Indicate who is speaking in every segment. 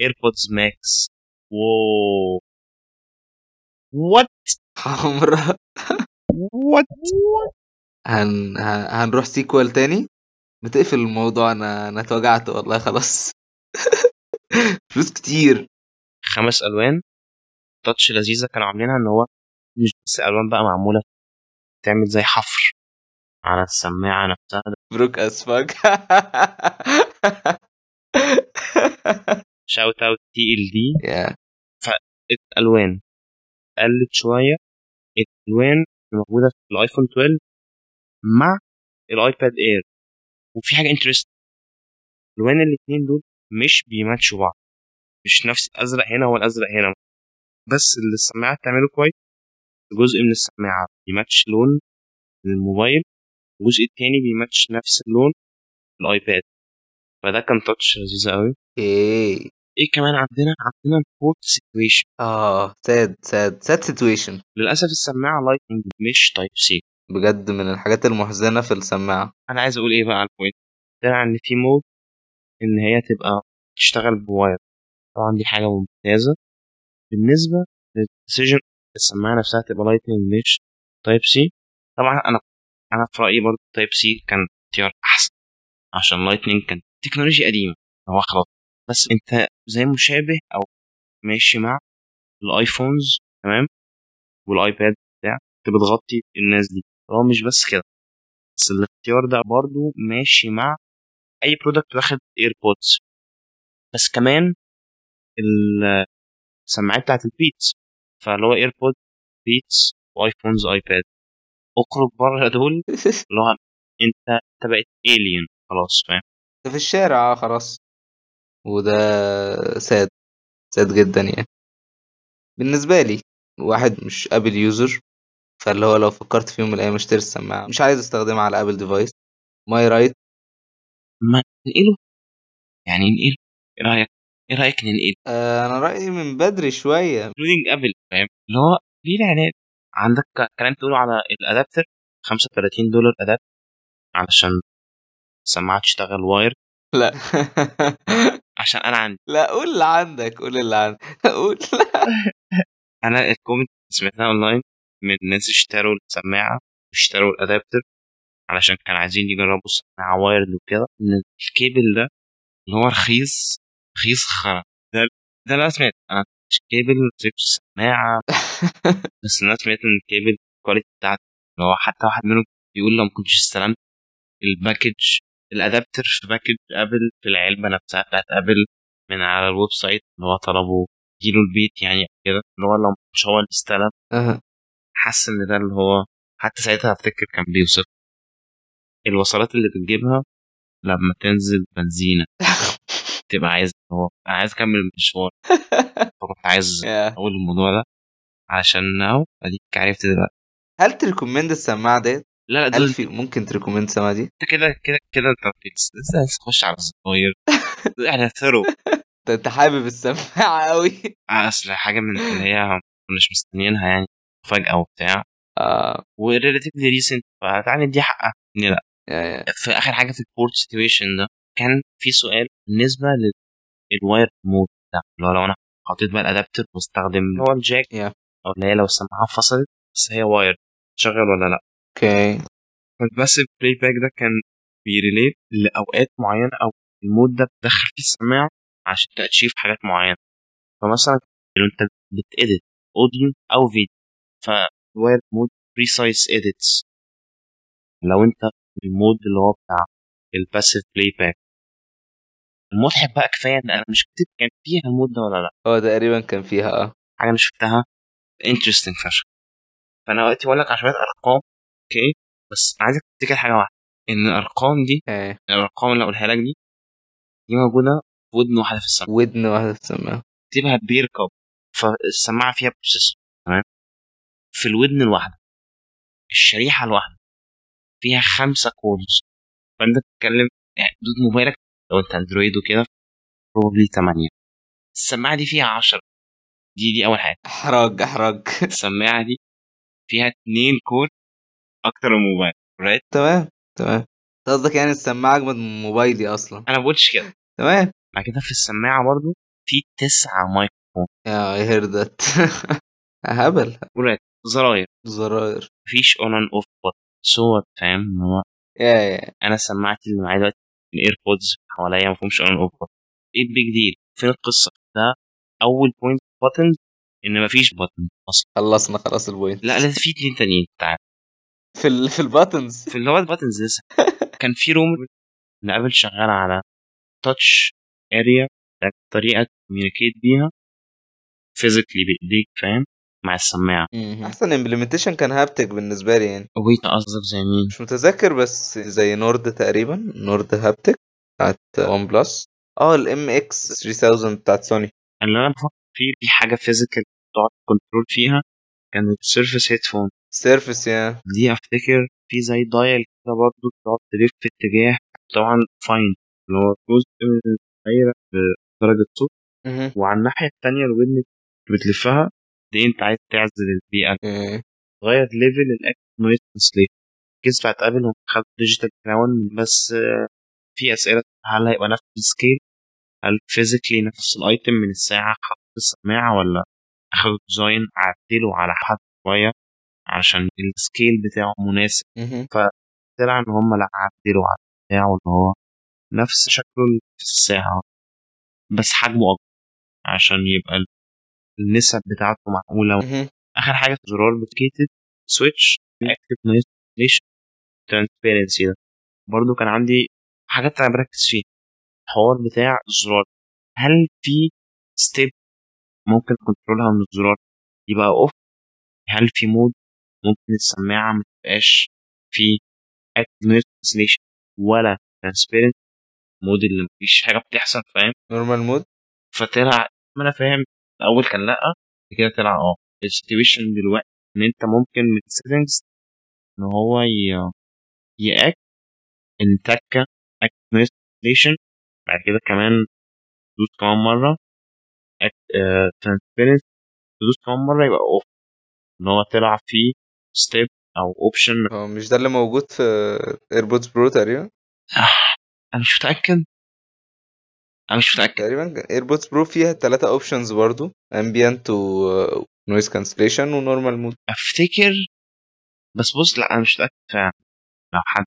Speaker 1: AirPods Max wow what
Speaker 2: حمرا
Speaker 1: what.
Speaker 2: هن- هنروح sequel تاني؟ بتقفل الموضوع. أنا أنا اتوجعت والله خلاص. فلوس كتير.
Speaker 1: خمس ألوان. touch لذيذة. كانوا عاملينها إن هو مش بس ألوان بقى معمولة تعمل زي حفر. على السماعة نفسها.
Speaker 2: broke
Speaker 1: as fuck shout out TLD
Speaker 2: يا
Speaker 1: الالوان قلت شوية. الألوان الموجوده في ال iPhone 12 مع ال iPad Air وفي حاجة interesting الألوان الاثنين دول مش بيماتشوا بعض. مش نفس الأزرق هنا هو الازرق هنا. بس اللي السماعة بتعمله كويس. جزء من السماعة بيماتش لون الموبايل. الجزء التاني بيماتش نفس اللون ال iPad. فده كان touch لذيذ قوي.
Speaker 2: إيه
Speaker 1: إيه كمان عندنا؟ عندنا ال port
Speaker 2: situation آه sad sad sad
Speaker 1: situation للأسف السماعة Lightning مش Type C
Speaker 2: بجد من الحاجات المحزنة في السماعة.
Speaker 1: أنا عايز أقول إيه بقى على ال point ده إن في mode إن هي تبقى تشتغل ب wire طبعا دي حاجة ممتازة. بالنسبة لل decision السماعة نفسها تبقى Lightning مش Type C طبعا أنا أنا في رأيي برضه Type C كان اختيار أحسن عشان Lightning كان تكنولوجيا قديمة هو خلاص. بس أنت زي مشابه أو ماشي مع ال iPhones تمام؟ وال iPad بتاع أنت بتغطي الناس دي. هو مش بس كده بس الاختيار ده برضو ماشي مع أي product واخد AirPods بس كمان ال- السماعات بتاعت ال Beats فاللي هو AirPod Beats و iPhones iPad. اخرج بره دول هو أنت انت بقيت alien خلاص فاهم؟
Speaker 2: في الشارع آه خلاص. وده sad sad جدا يعني. بالنسبة لي واحد مش Apple user فاللي هو لو فكرت في يوم من الأيام اشتري السماعة. مش عايز أستخدمها على Apple device am I right
Speaker 1: ما ننقله يعني ننقله إيه رأيك؟ إيه رأيك ننقله؟
Speaker 2: آه أنا رأيي من بدري شوية.
Speaker 1: including Apple فاهم؟ اللي هو ليه الإعلان؟ عندك كلام تقوله على ال adapter؟ 35 دولار adapter علشان السماعه تشتغل wired؟
Speaker 2: لا.
Speaker 1: عشان أنا عندي.
Speaker 2: لا قول اللي عندك قول اللي عندك. قول. لا
Speaker 1: أنا ال comment سمعتها أونلاين من ناس اشتروا السماعة واشتروا ال adapter علشان كانوا عايزين يجربوا السماعه wired وكده. إن الكيبل ده اللي هو رخيص رخيص خرا. ده ده اللي أنا سمعت أنا مش كيبل مسكتش السماعه بس أنا سمعت إن ال cable ال quality بتاعته اللي هو حتى واحد منهم بيقول لو ما كنتش استلمت ال package ال adapter في package Apple في العلبة نفسها بتاعت Apple من على ال website اللي هو طلبه. يجيله البيت يعني كده. اللي هو لو مش هو اللي استلم. حاسس إن ده اللي هو حتى ساعتها افتكر كان بيوصف. الوصلات اللي بتجيبها لما تنزل بنزينة. تبقى عايز هو أنا عايز أكمل المشوار. فكنت عايز. أقول الموضوع ده علشان أهو أديك عرفت دلوقتي.
Speaker 2: هل ت recommend السماعة ديت؟
Speaker 1: لا لا
Speaker 2: هل في ممكن ت recommend السماعة دي؟
Speaker 1: أنت كده كده كده أنت لسه لسه تخش على الزراير إحنا
Speaker 2: through أنت حابب السماعة قوي
Speaker 1: أصل حاجة من اللي هي مش مستنيينها يعني. فجأة وبتاع.
Speaker 2: آه.
Speaker 1: و relatively recent فتعالى ندي حقها. إن
Speaker 2: لأ.
Speaker 1: في آخر حاجة في ال port situation ده. كان في سؤال بالنسبة لل wired mode ده اللي هو لو أنا حطيت بقى ال adapter واستخدم هو ال jack
Speaker 2: Yeah.
Speaker 1: أو اللي هي لو السماعة فصلت بس هي wired تشغل ولا لأ؟
Speaker 2: okay
Speaker 1: ف ال passive playback ده كان بي relate لأوقات معينة أو ال mode ده بتدخل فيه السماعة عشان ت achieve حاجات معينة. فمثلا لو أنت بت edit audio أو فيديو for more precise edits لو أنت ال mode اللي هو بتاع ال passive playback المضحك بقى كفاية إن أنا مش كتبت كان فيها ال mode ده ولا لأ.
Speaker 2: هو تقريبا كان فيها آه.
Speaker 1: حاجة أنا شفتها. interesting فشخ. فأنا وقتي بقول لك على شوية أرقام okay؟ بس عايزك تفتكر حاجة واحدة. إن الأرقام دي
Speaker 2: إيه.
Speaker 1: الأرقام اللي اقولها لك دي دي موجودة في ودن واحدة في السماعه
Speaker 2: ودن واحدة في السماعه
Speaker 1: تكتبها per cup فالسماعة فيها processor تمام؟ في الودن الواحدة. الشريحة الواحدة فيها خمسة cores فأنت بتتكلم يعني موبايلك لو انت Android وكده probably 8 السماعه دي فيها 10 دي دي أول حاجة.
Speaker 2: أحراج أحراج.
Speaker 1: السماعة دي فيها 2 core أكتر من الموبايل right
Speaker 2: تمام تمام. قصدك يعني السماعة أجمد من موبايلي أصلا.
Speaker 1: أنا ما بقولش كده.
Speaker 2: تمام.
Speaker 1: بعد كده في السماعة برضو في تسعة mic
Speaker 2: yeah I hear that هبل.
Speaker 1: ولاد زراير.
Speaker 2: زراير.
Speaker 1: مفيش on and off صوت فاهم؟ هو
Speaker 2: yeah yeah
Speaker 1: أنا سماعتي اللي معايا دلوقتي ال AirPods حواليا ما فيهمش on off إيه ال big deal فين القصة؟ ده أول point buttons إن مفيش button أصلا.
Speaker 2: خلصنا خلاص ال point
Speaker 1: لا لازم في اتنين تانيين. تعال.
Speaker 2: في ال... في ال buttons
Speaker 1: في اللي هو ال buttons لسه. كان في rumor إن Apple شغالة على touch area طريقة ت communicate بيها physically بإيديك فاهم؟ مع السماعة.
Speaker 2: أحسن implementation كان haptic بالنسبة لي يعني.
Speaker 1: wait قصدك زي مين؟
Speaker 2: مش متذكر بس زي Nord تقريبا. Nord haptic بتاعت ون بلس آه الام إكس 3000 بتاعت سوني
Speaker 1: اللي أنا بفكر فيه في حاجة فيزيكال تقعد كنترول فيها كانت سيرفيس هيدفون
Speaker 2: سيرفيس يا
Speaker 1: دي أفتكر في زي دايل كده برضه تقعد تلف في اتجاه. طبعا فاين اللي هو جزء من الدايرة بدرجه صوت وعلى الناحية الثانية الودن بتلفها. دي أنت عايز تعزل
Speaker 2: البيئة.
Speaker 1: تغير ليفل الاكت نويز ترانسليت بتاعت Apple خدوا digital crown بس في أسئلة هل هيبقى نفس ال scale هل physically نفس ال item من الساعة؟ حط السماعة ولا أخدوا design عدلوا على حد شوية عشان ال scale بتاعه مناسب؟
Speaker 2: مهم.
Speaker 1: طلع إن هم لا عدلوا على بتاعه اللي هو نفس شكله في الساعة. بس حجمه أكبر عشان يبقى النسب بتاعته
Speaker 2: معقولة.
Speaker 1: آخر حاجة زرار dedicated switch active cancellation transparency ده. برضو كان عندي حاجات أنا بركز فيها. الحوار بتاع الزرار. هل في step ممكن control ها من الزرار؟ يبقى off هل في mode ممكن السماعه ما تبقاش في active cancellation ولا transparent mode اللي مفيش حاجة بتحصل فاهم؟
Speaker 2: normal mode
Speaker 1: فطلع ما أنا فاهم. الأول كان لأ كده طلع آه ال situation دلوقتي إن أنت ممكن من ال settings إن هو ي- يأك إن تكة activation بعد كده كمان تدوس كمان مرة transparency تدوس كمان مرة يبقى off إن هو طلع فيه step أو option
Speaker 2: هو مش ده اللي موجود في AirPods Pro تقريبا؟
Speaker 1: أنا مش متأكد. أنا مش متأكد.
Speaker 2: تقريبا AirPods Pro فيها ثلاثة options برضو ambient و noise cancellation و normal
Speaker 1: mode أفتكر بس بص لأ أنا مش متأكد فعلا. لو حد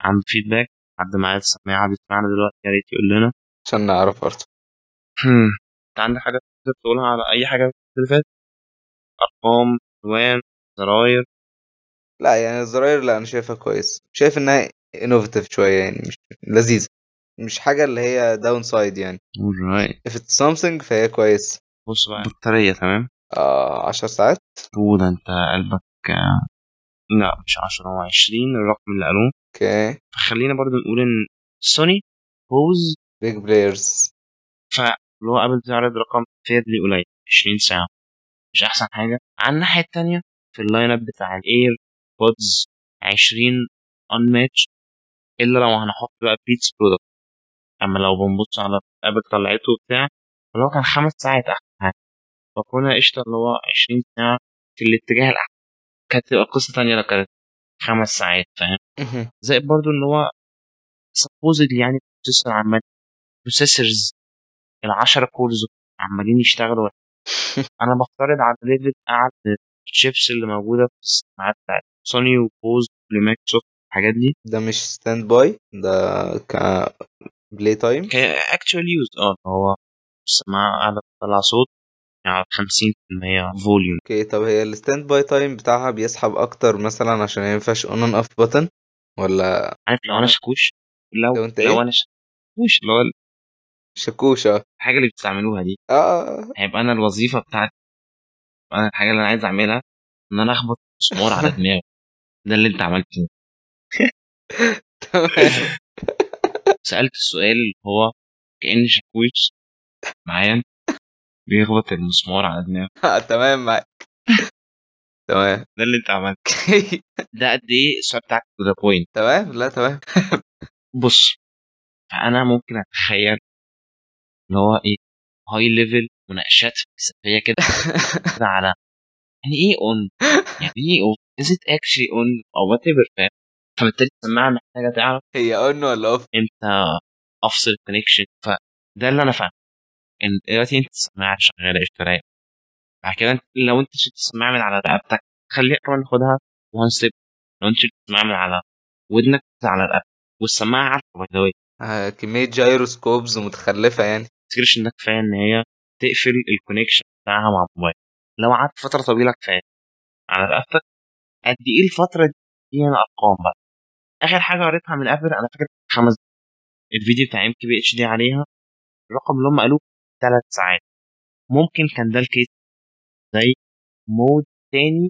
Speaker 1: عنده feedback حد معاه السماعة بيسمعنا دلوقتي يا ريت يقول لنا.
Speaker 2: عشان نعرف
Speaker 1: هم. أنت عندك حاجة تقدر تقولها على أي حاجة اللي فاتت؟ أرقام ألوان زراير؟
Speaker 2: لأ يعني الزراير لأ أنا شايفها كويس. شايف إنها innovative شوية يعني مش لذيذة. مش حاجة اللي هي downside يعني.
Speaker 1: Alright.
Speaker 2: If it's something فهي كويس.
Speaker 1: بص بقى. بطارية تمام؟
Speaker 2: آه 10 ساعات.
Speaker 1: وده أنت قلبك آه، لا مش 10 هو 20 الرقم اللي قالوه.
Speaker 2: Okay.
Speaker 1: فخلينا برضو نقول إن سوني Bose
Speaker 2: big players
Speaker 1: فاللي هو ابل تعرض رقم fairly قليل 20 ساعة. مش أحسن حاجة. على الناحية التانية في ال line up بتاع ال AirPods 20 unmatched إلا لو هنحط بقى Beats product أما لو بنبص على ابل طلعته وبتاع اللي هو كان خمس ساعات أحسن حاجة. فكنا قشطة اللي هو 20 ساعة في الاتجاه الأحسن. كانت تبقى قصة تانية لو كانت خمس ساعات فاهم. زائد برضو ان هو supposed يعني processor عمال processors العشرة cores عمالين يشتغلوا. أنا بفترض على level اعلى الشيبس اللي موجودة في السماعات بتاعت سوني و Bose ومايكروسوفت الحاجات دي.
Speaker 2: ده مش standby ده ك play time
Speaker 1: ك actual use آه هو السماعه قاعدة بتطلع صوت يعني 50% volume
Speaker 2: okay طب هي ال standby time بتاعها بيسحب أكتر مثلا عشان ما ينفعش on on off button ولا
Speaker 1: عارف لو أنا شاكوش؟ لو
Speaker 2: لو أنت
Speaker 1: لو
Speaker 2: إيه؟
Speaker 1: أنا شاكوش اللي هو
Speaker 2: شكوشة
Speaker 1: الحاجة اللي بتستعملوها دي.
Speaker 2: آه.
Speaker 1: هيبقى أنا الوظيفة بتاعتي أنا الحاجة اللي أنا عايز أعملها إن أنا أخبط مسمار على دماغي. ده اللي أنت عملته.
Speaker 2: تمام.
Speaker 1: سألت السؤال اللي هو كأن شاكوش معايا؟ بيخبط المسمار على دماغه.
Speaker 2: آه، تمام معاك. تمام.
Speaker 1: ده اللي انت عملته. ده قد إيه السؤال بتاعك to the point
Speaker 2: تمام؟ لا تمام.
Speaker 1: بص فأنا ممكن أتخيل اللي هو إيه high level مناقشات فلسفية كده على يعني إيه on يعني إيه off is it actually on أو whatever فاهم؟ فبالتالي السماعة محتاجة تعرف
Speaker 2: هي on ولا off
Speaker 1: إمتى أفصل ال connection فده اللي أنا فاهمه. إن دلوقتي أنت السماعة شغالة اشتراك بعد كده أنت لو أنت شلت السماعة من على رقبتك خلينا كمان ناخدها one step لو أنت شلت السماعة من على ودنك على رقبتك والسماعة عارفة by the
Speaker 2: آه كمية gyroscopes متخلفه يعني.
Speaker 1: تفتكرش انها كفايه إن هي تقفل ال connection بتاعها مع الموبايل. لو قعدت فترة طويلة كفاية. على رقبتك قد إيه الفترة دي هنا ارقام بقى؟ آخر حاجة قريتها من ابل أنا فاكر خمس الفيديو بتاع ام كي بي اتش دي عليها الرقم اللي هم قالوه ثلاث ساعات. ممكن كان ده ال case زي mode تاني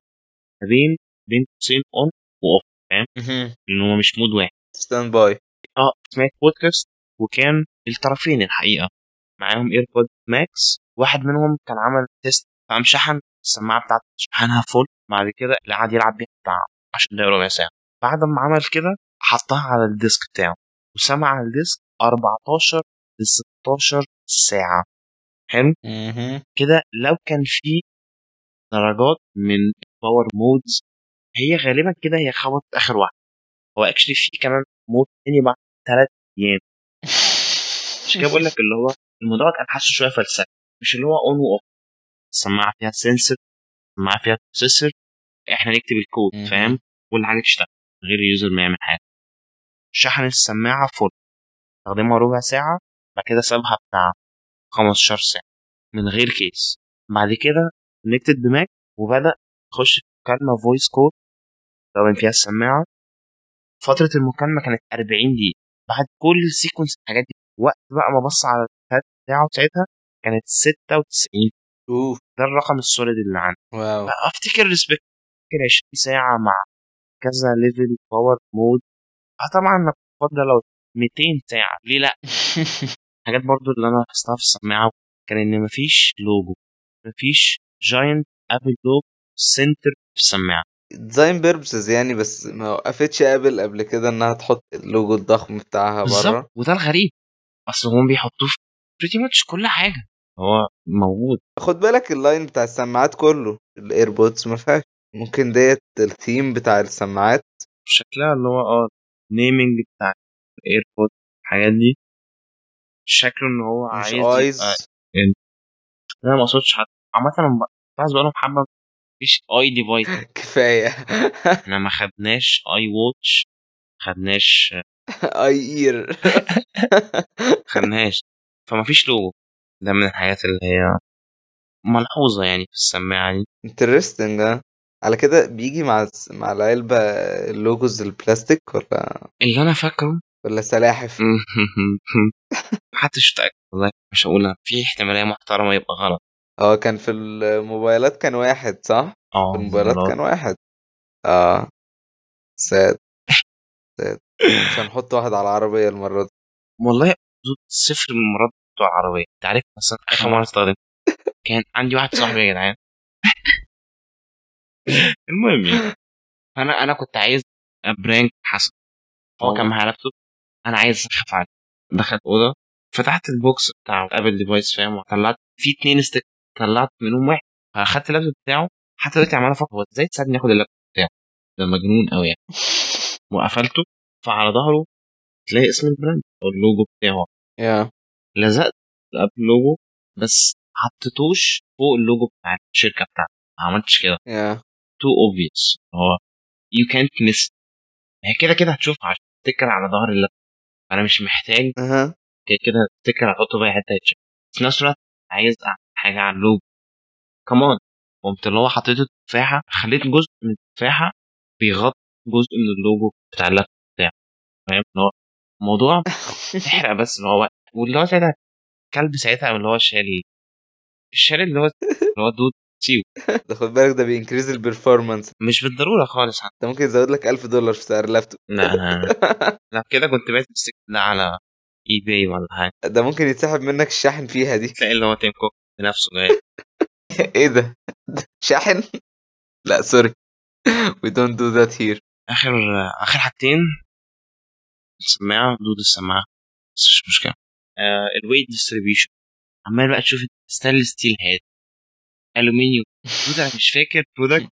Speaker 1: ما بين بين قوسين on و off فاهم؟ لأن هو مش mode واحد.
Speaker 2: Standby
Speaker 1: آه سمعت بودكاست وكان الطرفين الحقيقة. معاهم AirPod Max واحد منهم كان عمل test فقام شحن السماعة بتاعته شحنها full بعد كده اللي قعد يلعب بيها بتاع 10 دقايق ربع ساعة. بعد ما عمل كده حطها على ال desk بتاعه وسمع على ال desk 14 ل 16 ساعة. حلو؟ كده لو كان في درجات من power modes هي غالبا كده هي خبطت آخر واحدة هو actually في كمان mode تاني بعد ثلاث أيام. عشان كده بقول لك اللي هو الموضوع كان حاسه شوية فلسفي مش اللي هو on و off السماعه فيها sensor السماعه فيها processor إحنا نكتب الكود. فاهم؟ كل حاجة تشتغل. غير ال user ما يعمل حاجة. شحن السماعة full استخدمها ربع ساعة بعد كده سابها بتاع 15 ساعة. من غير case. بعد كده connected ب Mac وبدأ يخش في مكالمة voice call استخدم فيها السماعة. فترة المكالمة كانت 40 دقيقة. بعد كل ال sequence الحاجات دي وقت بقى ما بص على الشات بتاعه ساعتها كانت 96
Speaker 2: اوف
Speaker 1: ده الرقم ال solid اللي عندي.
Speaker 2: Wow.
Speaker 1: أفتكر respect أفتكر 20 ساعة مع كذا level power mode آه طبعا أنا بفضل لو 200 ساعة. ليه لأ؟ حاجات برضو اللي أنا لاحظتها في السماعه كان إن مفيش لوجو مفيش giant Apple logo center في السماعه
Speaker 2: design purposes يعني بس ما وقفتش ابل قبل كده إنها تحط اللوجو الضخم بتاعها
Speaker 1: بالظبط
Speaker 2: بره
Speaker 1: وده الغريب. أصل هم بيحطوه في pretty much كل حاجة. هو موجود.
Speaker 2: خد بالك ال line بتاع السماعات كله ال AirPods ما فيهاش. ممكن ديت الثيم بتاع السماعات.
Speaker 1: شكلها اللي هو آه naming بتاع ال AirPod الحاجات دي. شكله إن هو
Speaker 2: مش
Speaker 1: عايز
Speaker 2: i's
Speaker 1: يبقى أنا ما اقصدش حد. عامة عايز بقالهم حبة مفيش i device
Speaker 2: كفاية.
Speaker 1: إحنا ما خدناش iWatch خدناش
Speaker 2: iAir
Speaker 1: خدناش. فما فيش لوجو ده من الحاجات اللي هي ملحوظة يعني في السماعة دي.
Speaker 2: Interesting على كده بيجي مع الس- مع العلبة ال logos البلاستيك ولا؟
Speaker 1: اللي أنا فاكره.
Speaker 2: ولا سلاحف؟
Speaker 1: محدش متأكد والله مش هقولها في احتمالية محترمة يبقى غلط.
Speaker 2: آه كان في الموبايلات كان واحد صح؟
Speaker 1: آه
Speaker 2: في الموبايلات
Speaker 1: غلط.
Speaker 2: كان واحد. آه sad. sad. مش هنحط واحد على العربية المرة دي.
Speaker 1: والله صفر من المرات بتوع العربية. أنت عارف مثلا آخر مرة استخدمت. كان عندي واحد صاحبي يا جدعان. المهم يعني. أنا أنا كنت عايز prank حسن هو كان معاه لابتوب أنا عايز اسخف عليه. دخلت أوضة. فتحت البوكس بتاع Apple device فاهم؟ وطلعت في اتنين sticker طلعت منهم واحد. فأخدت اللابتوب بتاعه. حتى دلوقتي عمال أفكر هو إزاي تساعدني آخد اللابتوب بتاعه؟ ده مجنون قوي يعني. وقفلته. فعلى ظهره تلاقي اسم ال brand أو اللوجو بتاعه.
Speaker 2: يا.
Speaker 1: لزقت Apple logo بس حطيتوش فوق اللوجو بتاع الشركة بتاعتي. ما عملتش كده.
Speaker 2: يا.
Speaker 1: too obvious هو يو كانت مس هي كده كده هتشوفها عشان على ظهر اللابتوب أنا مش محتاج
Speaker 2: أها.
Speaker 1: كده كده تفتكر هحطه في أي حتة يتشاف. في نفس الوقت عايز حاجة على اللوجو. كمان قمت اللي هو حطيت التفاحه خليت جزء من التفاحه بيغطي جزء من اللوجو بتاع اللابتوب بتاعه. فاهم؟ اللي هو الموضوع تحرق بس اللي هو واللي هو ساعتها كلب ساعتها اللي هو شال الشال اللي هو اللي هو dude. So
Speaker 2: ده خد بالك ده بي increase ال performance
Speaker 1: مش بالضرورة خالص. حتى
Speaker 2: ده ممكن يزود لك 1000 دولار في سعر اللابتوب
Speaker 1: لا. لا كده كنت بقيت مستك ده على e Bay ولا حاجة.
Speaker 2: ده ممكن يتسحب منك الشاحن فيها دي.
Speaker 1: تلاقي اللي هو تيم كوك بنفسه جاي.
Speaker 2: إيه ده؟ شاحن؟ لا sorry. We don't do that here.
Speaker 1: آخر آخر حاجتين. السماعة dude السماعة. بس مش مشكلة. آه ال weight distribution عمال بقى تشوف stainless steel had ألومنيوم. أنا مش فاكر product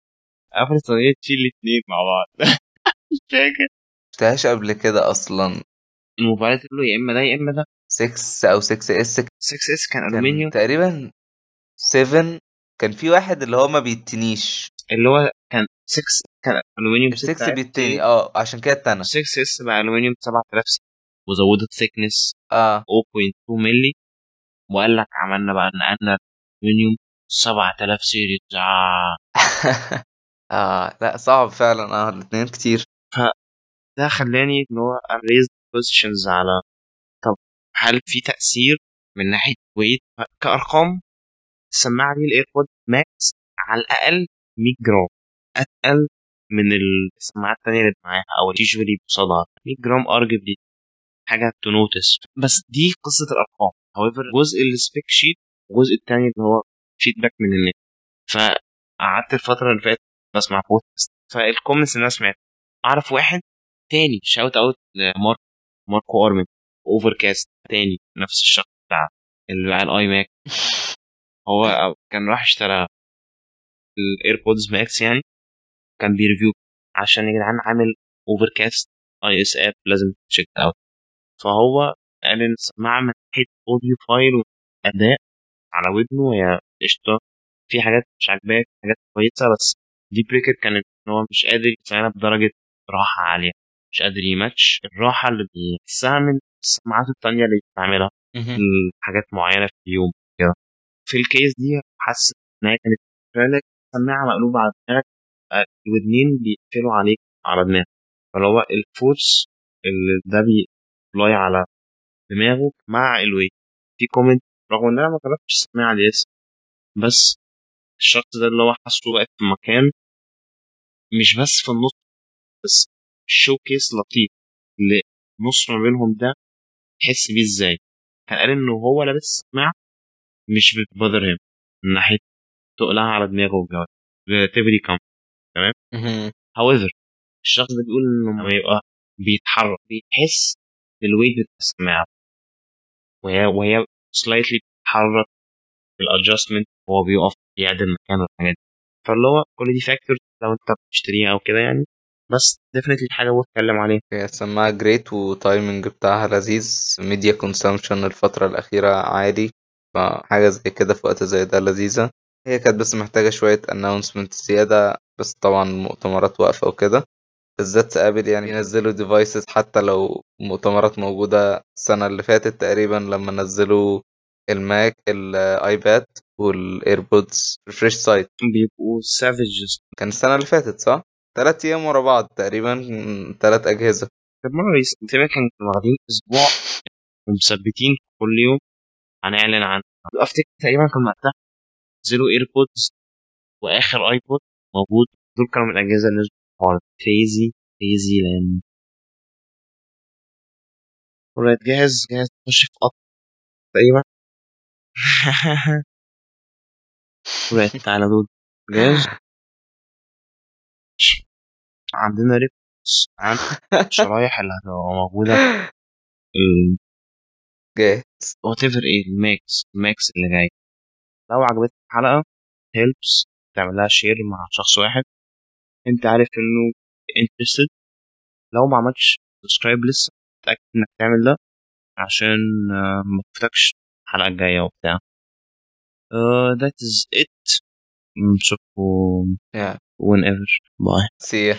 Speaker 1: قفلت طريقه تشيل الاثنين مع بعض. مش فاكر.
Speaker 2: شفتهاش قبل كده أصلا.
Speaker 1: الموبايلات له يا إما ده يا إما ده.
Speaker 2: 6 أو 6 S
Speaker 1: 6 S كان
Speaker 2: كان
Speaker 1: ألومنيوم.
Speaker 2: تقريبا 7 كان في واحد اللي هو ما بيتنيش.
Speaker 1: اللي هو كان 6 كان ألومنيوم
Speaker 2: 6 بيتني. آه عشان كده اتنى.
Speaker 1: 6 S بقى ألومنيوم 7000 سي وزودت thickness
Speaker 2: آه.
Speaker 1: 0.2 مللي وقال لك عملنا بقى نقلنا ألومنيوم 7000 series آه.
Speaker 2: آه لا صعب فعلا. آه الاثنين كتير.
Speaker 1: ده خلاني إن هو أ raise questions على طب هل في تأثير من ناحية weight كأرقام السماعه دي ال AirPod Max على الأقل 100 جرام. أتقل من السماعات التانية اللي معاها أو ال usually بصدها 100 جرام arguably حاجة to notice بس دي قصة الأرقام. However جزء ال spec sheet والجزء التاني اللي هو feedback من الناس فقعدت الفترة اللي فاتت بسمع بودكاست فال comments اللي أنا سمعتها أعرف واحد تاني shout out لمارك ماركو أرمن Overcast تاني نفس الشخص بتاع اللي على ال iMac هو كان راح اشترى ال AirPods Max يعني كان بي review عشان يا جدعان عامل Overcast iOS app لازم check out فهو قال إن السماعه من ناحية audiophile وأداء على ودنه هي قشطة. في حاجات مش عاجباك حاجات كويسة بس deal breaker كانت إن هو مش قادر يسمعها بدرجة راحة عالية. مش قادر يماتش الراحة اللي بيحسها من السماعات التانية اللي بتعملها. حاجات معينة في اليوم كده. في ال case دي حاسس إن هي كانت سماعة مقلوبة على دماغك الودنين بيقفلوا عليك على دماغك. فاللي هو ال force اللي ده بي apply على دماغه مع ال weight في comment رغم ان أنا ما جربتش السماعة دي لسه. بس الشخص ده اللي هو حاسه واقف في مكان مش بس في النص بس ال showcase لطيف اللي نص ما بينهم ده تحس بيه إزاي؟ كان قال انه هو لابس السماعه مش بت bother him من ناحية تقلها على دماغه والجو relatively calm تمام؟ however الشخص ده بيقول إنه لما يبقى بيتحرك بيحس بال weight بتاع السماعة. وهي وهي slightly بتتحرك ال adjustment وهو بيقف يعدل مكانه والحاجات دي. فاللي هو كل دي factor لو انت بتشتريها أو كده يعني. بس definitely حاجة بتكلم عليها.
Speaker 2: هي السماعة great و timing بتاعها لذيذ. media consumption الفترة الأخيرة عالي فحاجة زي كده في وقت زي ده لذيذة. هي كانت بس محتاجة شوية announcement زيادة. بس طبعا المؤتمرات واقفة وكده. بالذات Apple يعني ينزلوا devices حتى لو مؤتمرات موجودة السنة اللي فاتت تقريبا لما نزلوا ال Mac ال iPad وال AirPods refresh site
Speaker 1: بيبقوا savages
Speaker 2: كان السنة اللي فاتت صح؟ تلات أيام ورا بعض تقريبا تلات أجهزة.
Speaker 1: المره دي تقريبا كانوا واخدين أسبوع ومثبتين كل يوم؟ هنعلن عن أفتكر تقريبا كان وقتها نزلوا إيربودز وآخر آيبود موجود. دول كانوا من الأجهزة اللي نزلوا. كريزي كريزي لأن ولا جاهز جاهز تخش في قط تقريبا. ولا تعالى دول. جاهز؟ عندنا ريبس عن الشرايح اللي هتبقى موجودة.
Speaker 2: جاهز.
Speaker 1: whatever إيه ال Max ال Max اللي جاي. لو عجبتك الحلقة help us تعمل لها share مع شخص واحد. انت عارف انه interested لو ما عملتش subscribe لسه اتاكد انك تعمل ده. عشان آه، ما تفوتكش. الحلقة الجايه وبتاع that is it نشوفكم
Speaker 2: Yeah.
Speaker 1: whenever. باي
Speaker 2: See ya.